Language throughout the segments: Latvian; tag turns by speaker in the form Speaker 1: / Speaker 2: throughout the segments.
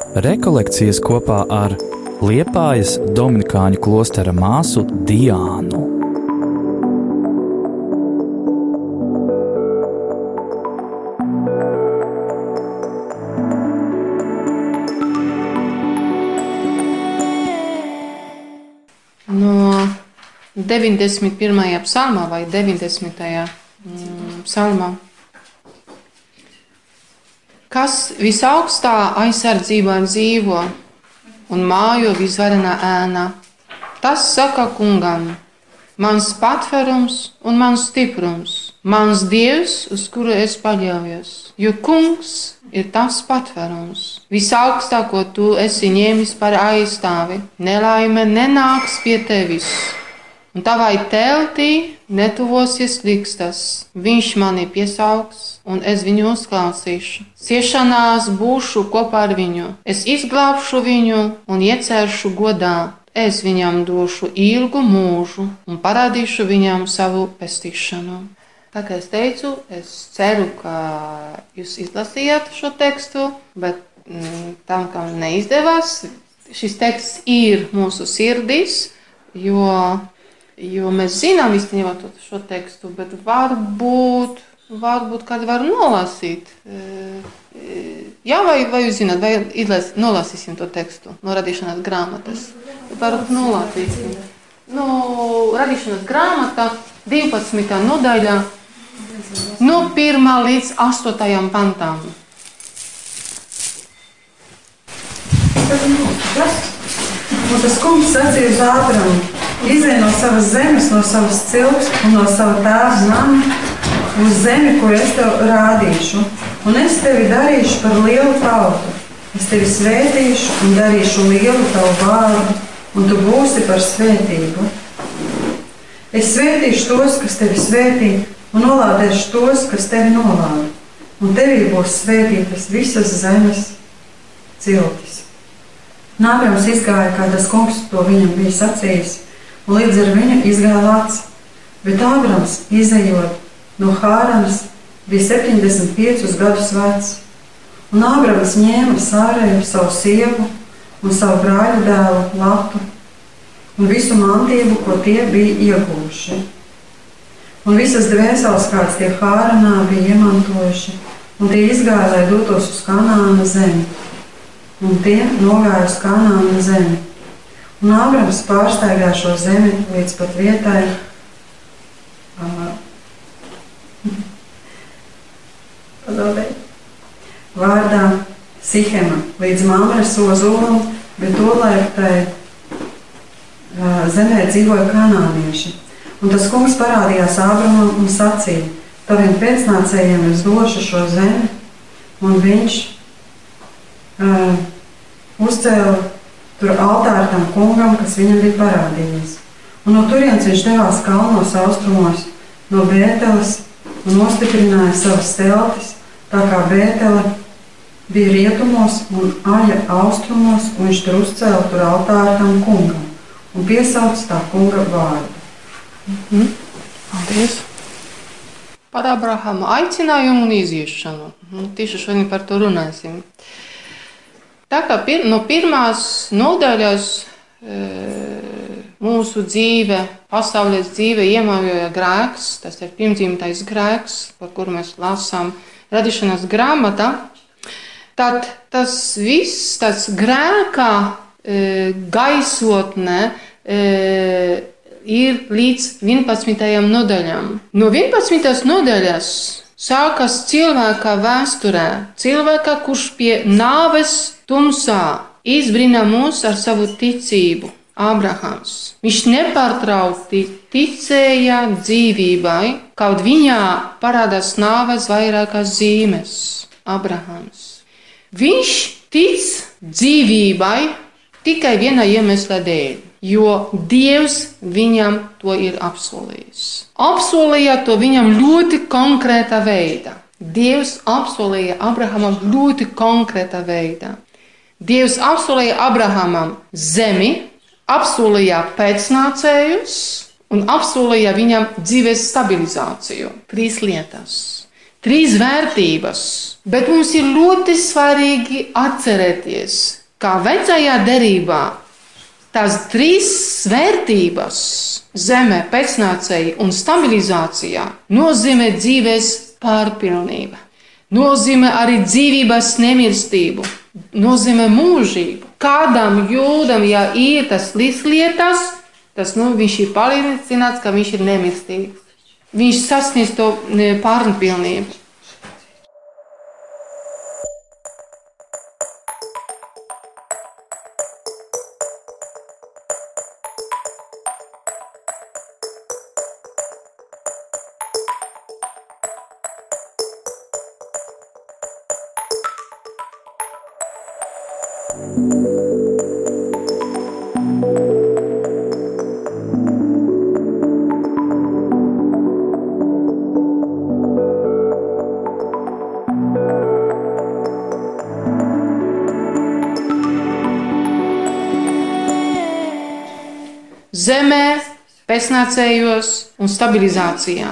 Speaker 1: Rekolekcijas kopā ar Liepājas Dominikāņu klostera māsu Diānu.
Speaker 2: No 91. psalmā vai 90. Mm, psalmā. Kas visaugstā aizsardzībā dzīvo un mājo visvarenā ēnā, tas saka kungam, mans patverums un mans stiprums, mans dievs, uz kuru es paļaujos. Jo kungs ir tas patverums. Visaugstāko tu esi ņēmis par aizstāvi, nelaime nenāks pie tevis. Un tavai teltī netuvosies likstas. Viņš mani piesaugs, un es viņu uzklausīšu. Ciešanās būšu kopā ar viņu. Es izglābšu viņu un ieceršu godā. Es viņam došu ilgu mūžu un parādīšu viņam savu pestīšanu. Tā kā es teicu, es ceru, ka jūs izlasījāt šo tekstu, bet mm, tam, kam neizdevās, šis teksts ir mūsu sirdīs, jo, jo mēs zinām īstenībā šo tekstu, bet varbūt, varbūt kādu var nolasīt. Jā, vai, vai jūs zināt, vai izlas, nolasīsim to tekstu no radīšanas grāmatas? Varbūt nolasīsim. No radīšanas grāmata 12. nodaļā no 1 līdz 8 pantam.
Speaker 3: Un tas kungs sacīja uz Izej no savas zemes, no savas cilts un no sava tēva nama uz zemi, kur es tev rādīšu. Un es tevi darīšu par lielu tautu. Es tevi svētīšu un darīšu lielu tavu vārdu, un tu būsi par svētību. Es svētīšu tos, kas tevi svētī, un nolādēšu tos, kas tevi nolāda. Un tevī būs svētītas visas zemes ciltis. Nākamais izgāja, kā tas kungs to viņam bija sacījis, līdz ar viņu izgāja Lācis. Bet Ābrams, izējot no Hāranas, bija 75 gadus vecs. Un Ābrams ņēma sārēju savu sievu un savu brāļa dēlu Latu un visu mantību, ko tie bija ieguvuši. Un visas dvēseles, kādas tie Hāranā bija iemantojuši, un tie izgāja, lai dotos uz Kanāna zemi un tie nogāja uz kanāna zemi. Un Ābrams pārsteigā šo zemi līdz pat vietai. Padodēļ. Vārdā Sihema līdz Māmras ozolam, bet tolaik tai zemē dzīvoja kanānieši. Un tas kungs parādījās Ābramam un sacīja, taviem pēcnācējiem es došu šo zemi, un viņš uh, uzcēla tur altāru tam kungam, kas viņam bija parādījies. Un no turienes viņš devās kalnos austrumos no Bēteles un nostiprināja savas teltis, tā kā Bētele bija rietumos un aļa austrumos, un viņš tur uzcēla tur altāru tam kungam un piesauca tā kunga vārdu.
Speaker 2: Mhm. Paldies! Par Abrahama aicinājumu un iziešanu. Nu, tieši šodien par to runāsim. Tā kā pir, no pirmās nodaļas e, mūsu dzīve, pasaules dzīve iemājoja grēks, tas ir pirmdzimtais grēks, par kuru mēs lasām radīšanas grāmatā, tad tas viss, tas grēkā e, gaisotne e, ir līdz 11. nodaļām. No 11. nodaļas sākas cilvēka vēsturē, cilvēka, kurš pie nāves tumsā izbrīna mūs ar savu ticību. Abrahams. Viņš nepārtraukti ticēja dzīvībai, kaut viņā parādās nāves vairākas zīmes. Abrahams. Viņš tic dzīvībai tikai viena iemesla dēļ, jo Dievs viņam to ir apsolījis. Apsolīja to viņam ļoti konkrēta veidā. Dievs apsolīja Abrahamam ļoti konkrēta veidā. Dievs apsolīja Abrahamam zemi, apsolīja pēcnācējus un apsolīja viņam dzīves stabilizāciju. Trīs lietas. trīs vērtības, bet mums ir ļoti svarīgi atcerēties, kā vecajā derībā tās trīs vērtības - zeme, pēcnācēji un stabilizācijā - nozīmē dzīves pārpilnība, nozīmē arī dzīvības nemirstību, nozīmē mūžību. Kādam jūdam, ja ir tas lietas, tas nu, viņš ir pārliecināts, ka viņš ir nemirstīgs. Viņš sasniedz to pārpilnību. Zemē, pēcnācējos un stabilizācijā.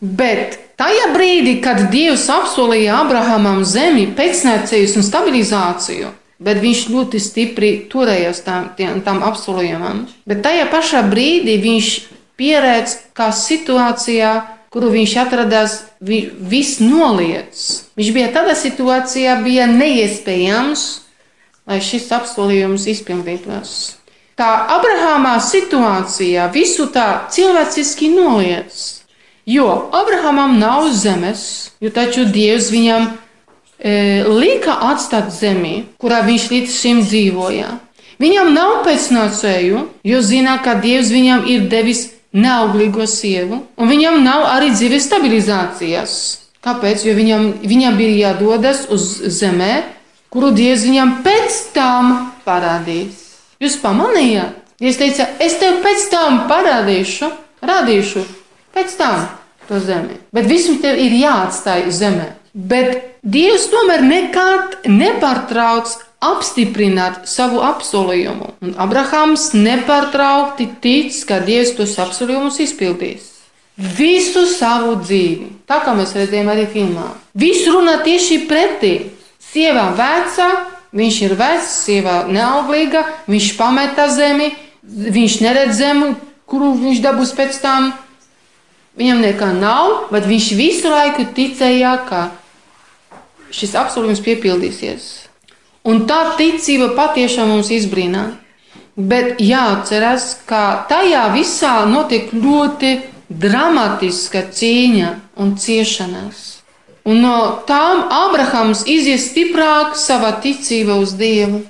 Speaker 2: Bet tajā brīdī, kad Dievs apsolīja Abrahamam zemi, pēcnācējus un stabilizāciju, bet viņš ļoti stipri turējās tam, tam apsolījumam. Bet tajā pašā brīdī viņš pieredz, kā situācijā, kuru viņš atradās, vi, viss noliec. Viņš bija tādā situācijā, bija neiespējams, lai šis apsolījums izpildītos tā Abrahāmā situācijā visu tā cilvēciski noliec. Jo Abrahamam nav zemes, jo taču Dievs viņam e, lika atstāt zemi, kurā viņš līdz šim dzīvoja. Viņam nav pēcnācēju, jo zina, ka Dievs viņam ir devis neauglīgo sievu, un viņam nav arī dzīves stabilizācijas. Kāpēc? Jo viņam, viņam bija jādodas uz zemē, kuru Dievs viņam pēc tam parādīs. Jūs pamanījāt? Jūs teicāt, es tev pēc tam parādīšu, rādīšu pēc tam to zemi. Bet visam tev ir jāatstāj zemē. Bet Dievs tomēr nekad nepārtrauc apstiprināt savu apsolījumu. Un Abrahams nepārtraukti tic, ka Dievs tos apsolījumus izpildīs. Visu savu dzīvi, tā kā mēs redzējām arī filmā. Viss runā tieši pretī. Sieva veca, Viņš ir vecs, sieva neauglīga, viņš pameta zemi, viņš neredz zemi, kuru viņš dabūs pēc tam. Viņam nekā nav, bet viņš visu laiku ticēja, ka šis apsolījums piepildīsies. Un tā ticība patiešām mums izbrīnā. Bet jāatcerās, ka tajā visā notiek ļoti dramatiska cīņa un ciešanās. Un no tām Abrahams izies stiprāk savā ticībā uz Dievu.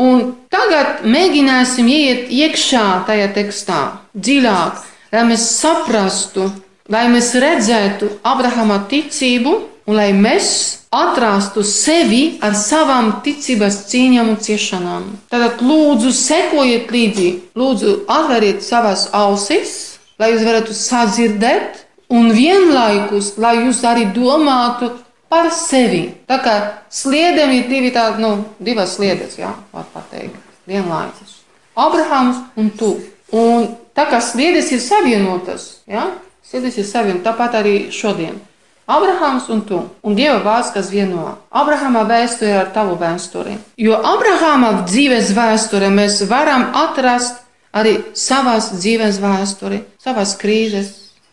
Speaker 2: Un tagad mēģināsim iet iekšā tajā tekstā, dziļāk, lai mēs saprastu, lai mēs redzētu Abrahama ticību un lai mēs atrastu sevi ar savām ticības cīņām un ciešanām. Tad lūdzu, sekojiet līdzi, lūdzu, atveriet savas ausis, lai jūs varētu sadzirdēt un vienlaikus, lai jūs arī domātu par sevi. Tā kā sliedēm ir divi tādi, nu, divas sliedes, jā, var pateikt, vienlaikus. Abrahams un tu. Un tā kā sliedes ir savienotas, jā, sliedes ir savienotas, tāpat arī šodien. Abrahams un tu, un Dieva vārds, kas vieno. Abrahama vēsture ar tavu vēsturi. Jo Abrahama dzīves vēsture mēs varam atrast arī savās dzīves vēsturi, savās krīzes,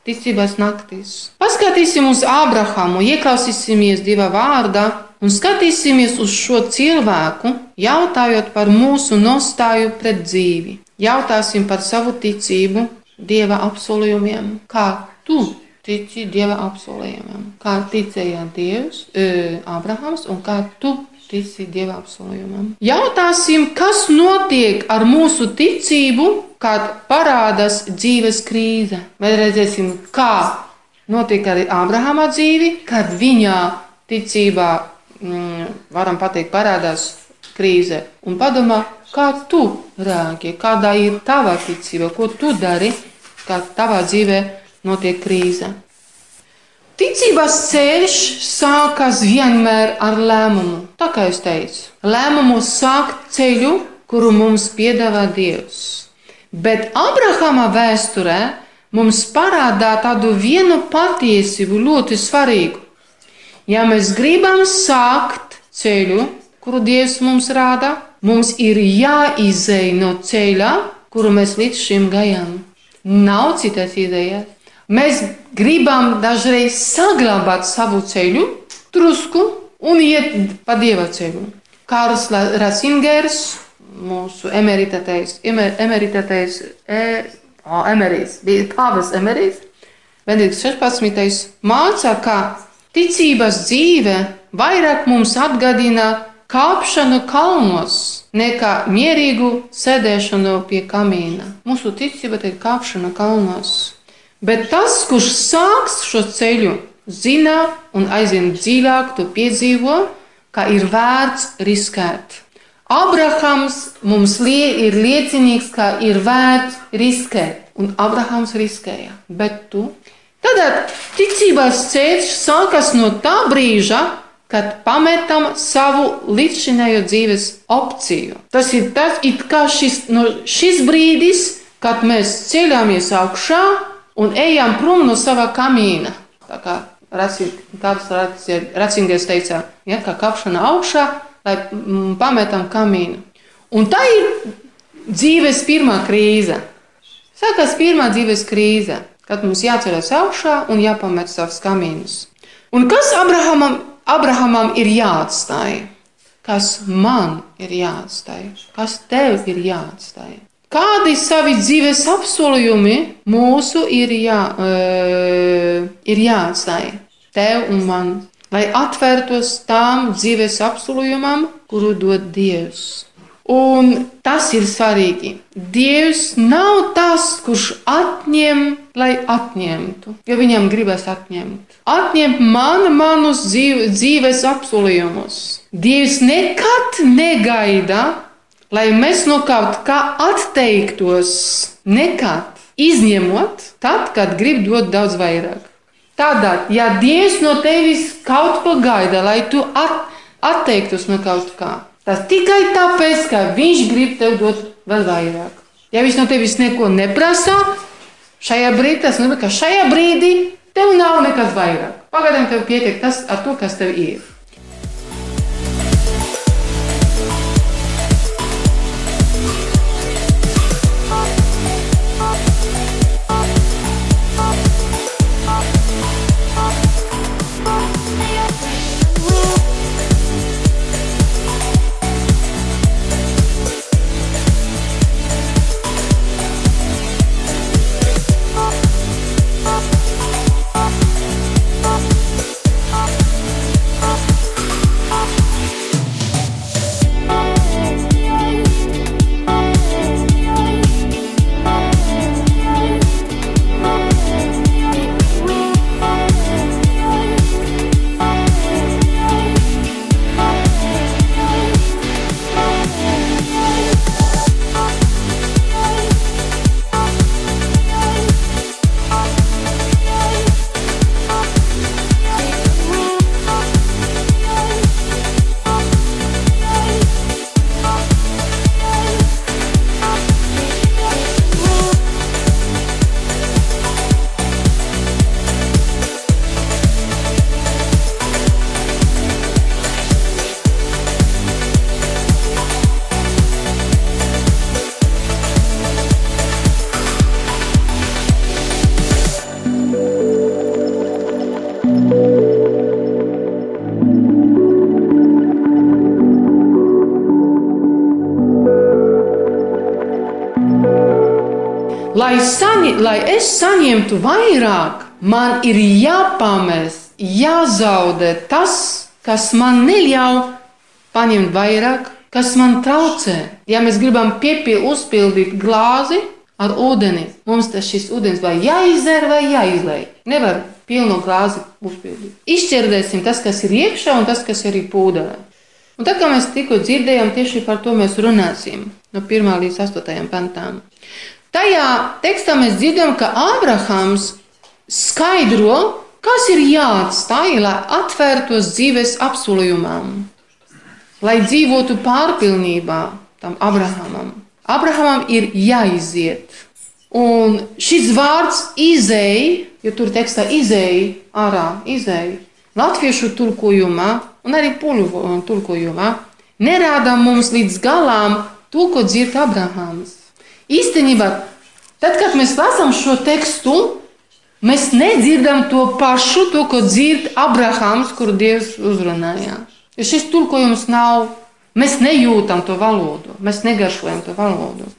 Speaker 2: ticības naktīs. Paskatīsim uz Abrahamu, ieklausīsimies Dieva vārdā un skatīsimies uz šo cilvēku, jautājot par mūsu nostāju pret dzīvi. Jautāsim par savu ticību Dieva apsolījumiem, kā tu tici Dieva apsolījumiem, kā ticēja Dievs, e, Abrahams un kā tu tici Dieva apsolījumam. Jautāsim, kas notiek ar mūsu ticību kad parādās dzīves krīze. Mēs redzēsim, kā notiek arī Ābrahama dzīve, kad viņa ticībā, mm, varam teikt, parādās krīze. Un padomā, kā tu rēģē, kāda ir tava ticība, ko tu dari, kad tavā dzīvē notiek krīze. Ticības ceļš sākas vienmēr ar lēmumu. Tā kā es teicu, lēmumu sākt ceļu, kuru mums piedāvā Dievs. Bet Abrahama vēsturē mums parādā tādu vienu patiesību ļoti svarīgu. Ja mēs gribam sākt ceļu, kuru Dievs mums rāda, mums ir jāizej no ceļa, kuru mēs līdz šim gājām. Nav citas idejas. Mēs gribam dažreiz saglabāt savu ceļu, drusku un iet pa dieva ceļu. Kārls Rasingers, mūsu emeritētais, emeritētais, e, o, emerīs, bija pāvis emerīs, Benedikts 16. māca, ka ticības dzīve vairāk mums atgādina kāpšanu kalnos nekā mierīgu sēdēšanu pie kamīna. Mūsu ticība ir kāpšana kalnos. Bet tas, kurš sāks šo ceļu, zina un aizvien dziļāk to piedzīvo, ka ir vērts riskēt. Abrahams mums lie, ir liecinieks, ka ir vērts riskēt, un Abrahams riskēja. Bet tu? Tad ticības ceļš sākas no tā brīža, kad pametam savu līdzinējo dzīves opciju. Tas ir tas, šis, no šis brīdis, kad mēs ceļamies augšā un ejam prom no sava kamīna. Tā kā Racingers teica, ja, kā kapšana augšā, lai mm, pametam kamīnu. Un tā ir dzīves pirmā krīze. Sākās pirmā dzīves krīze, kad mums jāceļas augšā un jāpamet savus kamīnus. Un kas Abrahamam, Abrahamam ir jāatstāj? Kas man ir jāatstāj? Kas tev ir jāatstāj? Kādi savi dzīves apsolījumi mūsu ir, jā, uh, ir jāatstāj tev un man, lai atvērtos tām dzīves apsolījumam, kuru dod Dievs. Un tas ir svarīgi. Dievs nav tas, kurš atņem, lai atņemtu, jo viņam gribas atņemt. Atņemt man manus dzīves apsolījumus. Dievs nekad negaida, lai mēs no kaut kā atteiktos, nekad izņemot, tad, kad grib dot daudz vairāk. Tādēļ, ja Dievs no tevis kaut ko gaida, lai tu at, atteiktos no kaut kā, tas tikai tāpēc, ka Viņš grib tev dot vēl vairāk. Ja Viņš no tevis neko neprasa, šajā brīdī tas nozīmē, ka šajā brīdī tev nav nekas vairāk. Pagaidām tev pietiek tas ar to, kas tev ir. Lai, saņi, lai es saņemtu vairāk, man ir jāpamest, jāzaudē tas, kas man neļauj paņemt vairāk, kas man traucē. Ja mēs gribam piepildīt, uzpildīt glāzi ar ūdeni, mums tas šis ūdens vai jāizdzer vai jāizlai. Nevar pilnu glāzi uzpildīt. Izšķirdēsim tas, kas ir iekšā un tas, kas ir pūdelē. Un tā kā mēs tikko dzirdējām, tieši par to mēs runāsim no 1 līdz 8 pantām. Tajā tekstā mēs dzirdam, ka Ābrahams skaidro, kas ir jāatstāj, lai atvērtos dzīves apsolījumam, lai dzīvotu pārpilnībā tam Abrahamam. Abrahamam ir jāiziet. Un šis vārds izēja, jo tur tekstā izēja ārā, izēja, latviešu tulkojumā un arī poļu tulkojumā nerāda mums līdz galam to, ko dzird Abrahams. Īstenībā, tad, kad mēs lasām šo tekstu, mēs nedzirdam to pašu, to, ko dzird Abrahams, kuru Dievs uzrunāja. Jo šis tulkojums nav, mēs nejūtam to valodu, mēs negaršojam to valodu.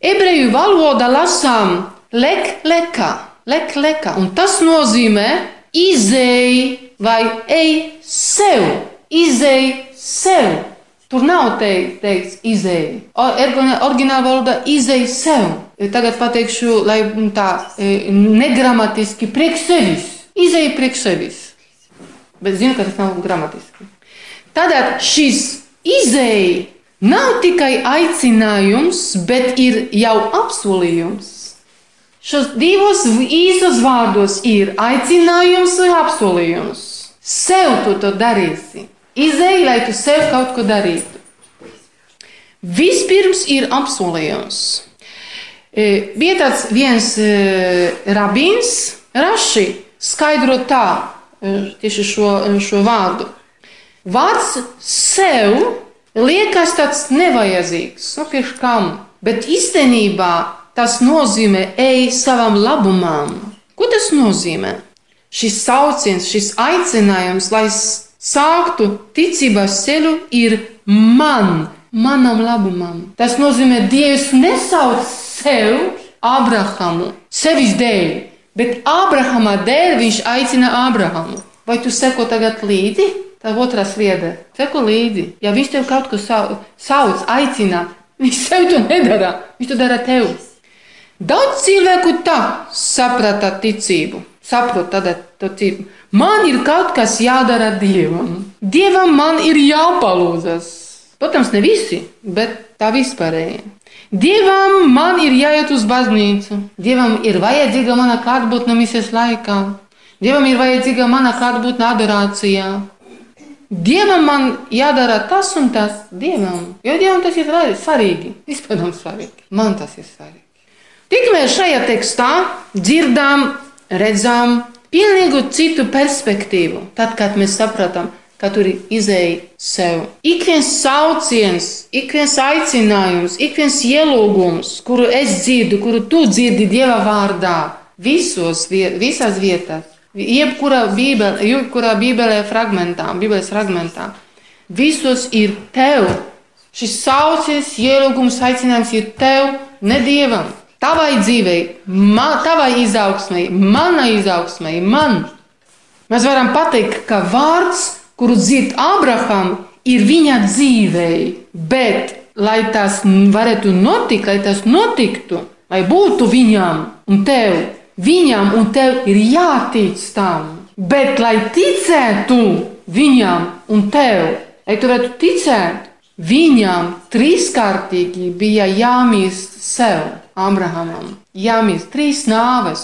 Speaker 2: Ebreju valodā lasām lek, leka, lek, leka, un tas nozīmē izēj vai ej sev, izēj sev. Tur nav teikts, izēj. Originālā valodā izēj sev. Tagad pateikšu, lai tā e, negramatiski priekš sevis. Izēj priekš sevis. Bet zinu, ka tas nav gramatiski. Tātad šis izēj nav tikai aicinājums, bet ir jau apsolījums. Šos divos īsos vārdos ir aicinājums un apsolījums. Sev tu to darīsi. Izēj, lai tu sev kaut ko darītu. Vispirms ir apsolījums. E, bija tāds viens e, rabīns, Raši, skaidro tā, e, tieši šo, šo vārdu. Vārds sev liekas tāds nevajadzīgs, nu, priekš kam, bet īstenībā tas nozīmē ej savam labumam. Ko tas nozīmē? Šis sauciens, šis aicinājums, lai sāktu ticības ceļu, ir man, manam labumam. Tas nozīmē, Dievs nesauc sev Abrahamu sevis dēļ, bet Abrahama dēļ viņš aicina Abrahamu. Vai tu seko tagad līdzi? Tā otrā sliede. Seko līdzi. Ja viņš tev kaut ko sauc, aicina, viņš sev to nedara. Viņš to dara tev. Daudz cilvēku tā saprata ticību. Saprot tādā ticību. Man ir kaut kas jādara Dievam. Dievam man ir jāpalūdzas. Protams, ne visi, bet tā vispārēji. Dievam man ir jāiet uz baznīcu. Dievam ir vajadzīga mana klātbūtne misijas laikā. Dievam ir vajadzīga mana klātbūtne adorācijā. Dievam man jādara tas un tas. Dievam, jo Dievam tas ir svarīgi. Vispār svarīgi. Man tas ir svarīgi. Tikmēr šajā tekstā dzirdām, redzam, pilnīgi citu perspektīvu. Tad, kad mēs saprotam, ka tur ir izēja sev. Ik viens sauciens, ik viens aicinājums, ik viens ielūgums, kuru es dzirdu, kuru tu dzirdi Dieva vārdā, visos, visās vietās, jebkurā bībelē, jebkurā bībelē fragmentā, bībeles fragmentā, visos ir tev. Šis sauciens, ielūgums, aicinājums ir tev, ne Dievam. Tavai dzīvei, man, tavai izaugsmai, manai izaugsmai, man. Mēs varam pateikt, ka vārds, kuru dzird Abraham, ir viņa dzīvei, bet, lai tas varētu notikt, lai tas notiktu, lai būtu viņam un tev, viņam un tev ir jātic tam. Bet, lai ticētu viņam un tev, lai tu varētu ticēt, viņam trīskārtīgi bija jāmīst sev. Abrahamam. Jāmīst trīs nāves,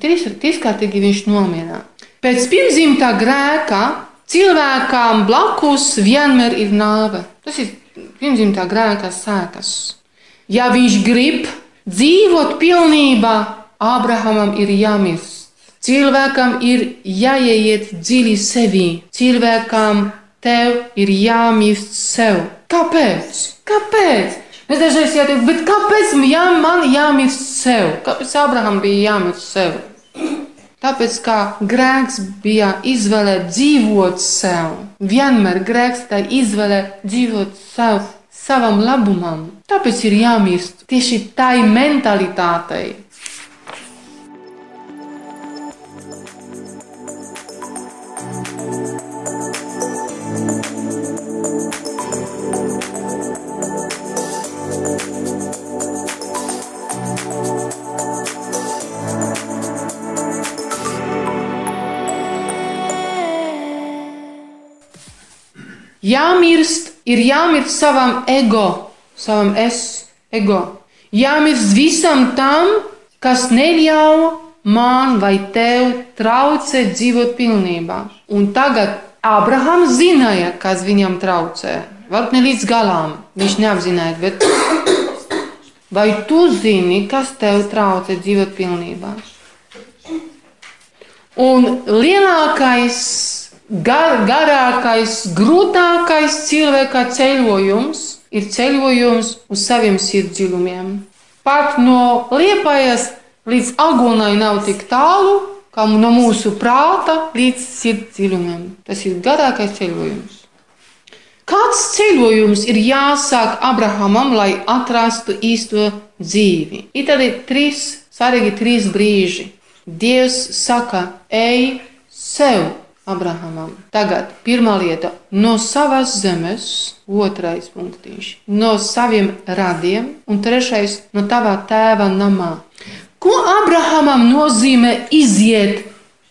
Speaker 2: trīs, trīskārtīgi viņš nomierā. Pēc pirmzimtā grēka cilvēkām blakus vienmēr ir nāve. Tas ir pirmzimtā grēka sēkas. Ja viņš grib dzīvot pilnībā, Abrahamam ir jāmirst. Cilvēkam ir jāieiet dziļi sevi. Cilvēkam tev ir jāmirst sev. Kāpēc? Kāpēc? Mēs dažreiz jāteikt, bet kāpēc jā, man jāmirst sev? Kāpēc Abraham bija jāmirst sev? Tāpēc, kā grēks bija izvēle dzīvot sev. Vienmēr grēks tā izvēle dzīvot sev, savam labumam. Tāpēc ir jāmirst tieši tai mentalitātei. Jāmirst, ir jāmirst savam ego, savam es, ego. Jāmirst visam tam, kas neļauj man vai tev traucēt dzīvot pilnībā. Un tagad Abrahams zināja, kas viņam traucē. Varbūt ne līdz galam, viņš neapzināja, bet vai tu zini, kas tev traucē dzīvot pilnībā? Un lielākais gar, garākais, grūtākais cilvēka ceļojums ir ceļojums uz saviem sirdsdziļumiem. Pat no liepājas līdz agonai nav tik tālu, kā no mūsu prāta līdz sirdsdziļumiem. Tas ir garākais ceļojums. Kāds ceļojums ir jāsāk Abrahamam, lai atrastu īsto dzīvi? Ir tādi trīs, svarīgi trīs brīži. Dievs saka, ej sev! Abrahamam. Tagad pirmā lieta - no savas zemes, otrais punktiņš - no saviem radiem, un trešais - no tava tēva namā. Ko Abrahamam nozīmē iziet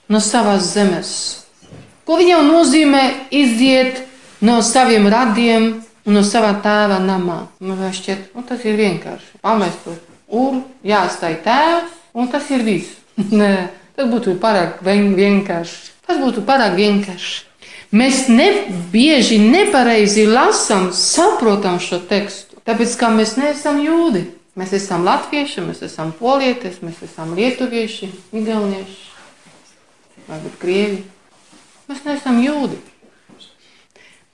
Speaker 2: no savas zemes? Ko viņam nozīmē iziet no saviem radiem un no sava tēva namā? Man šķiet, nu, tas ir vienkārši. Pamest to uru, jāstāj tēvs, un tas ir viss. Nē, tas būtu pārāk vienkārši. Tas būtu pārāk vienkārši. Mēs ne, bieži nepareizi lasām, saprotam šo tekstu, tāpēc ka mēs neesam jūdi. Mēs esam latvieši, mēs esam polietis, mēs esam lietuvieši, igaunieši, varbūt krievi. Mēs neesam jūdi.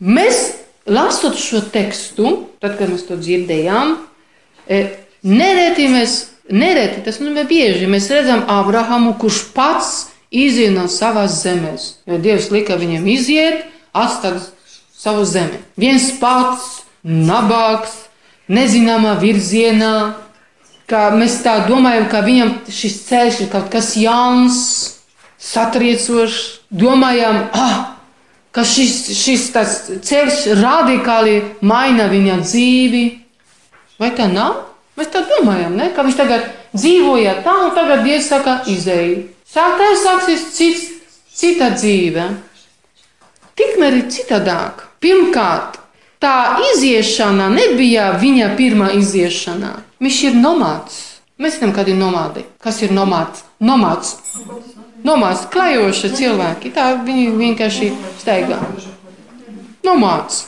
Speaker 2: Mēs, lasot šo tekstu, tad, kad mēs to dzirdējām, e, nereti mēs, nereti, tas nozīmē bieži, mēs redzam Abrahamu, kurš pats iziet no savas zemes. Jo Dievs lika viņam iziet, atstāt savu zemi. Viens pats, nabāks, nezināmā virzienā, ka mēs tā domājam, ka viņam šis ceļš ir kaut kas jauns, satriecošs. Domājam, ah, ka šis, šis ceļš radikāli maina viņa dzīvi. Vai tā nav? Mēs tā domājam, ne? ka viņš tagad dzīvoja tā, un tagad Dievs saka, izēju. Sākās sāksies cits, cita dzīve. Tikmēr ir citādāk. Pirmkārt, tā iziešana nebija viņa pirmā iziešana. Viņš ir nomāds. Mēs zinām, kādi ir nomādi. Kas ir nomāds? Nomāds. Nomāds, klajoši cilvēki. Tā viņi vienkārši staigā. Nomāds.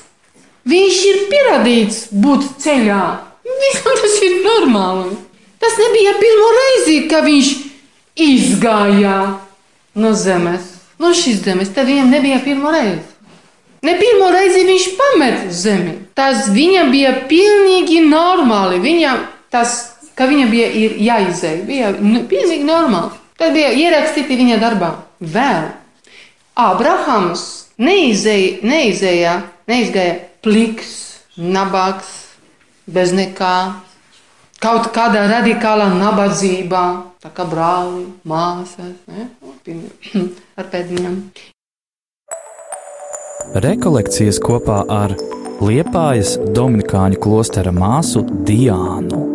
Speaker 2: Viņš ir pieradīts būt ceļā. Viņam tas ir normāli. Tas nebija pirmo reizi, ka viņš izgāja no zemes, no šīs zemes. Tad viņam nebija pirmo reizi. Ne pirmo reizi viņš pamet zemi. Tas viņam bija pilnīgi normāli. Viņam tas, ka viņam bija jāizēj, bija pilnīgi normāli. Tas bija ierakstīti viņa darbā. Vēl Abrahams neizēja, neizēja, neizgāja pliks, nabaks, bez nekā, kaut kādā radikālā nabadzībā, tā kā brāli, māsas, ne? ar pēdiņām.
Speaker 1: Rekolekcijas kopā ar Liepājas Dominikāņu klostera māsu Diānu.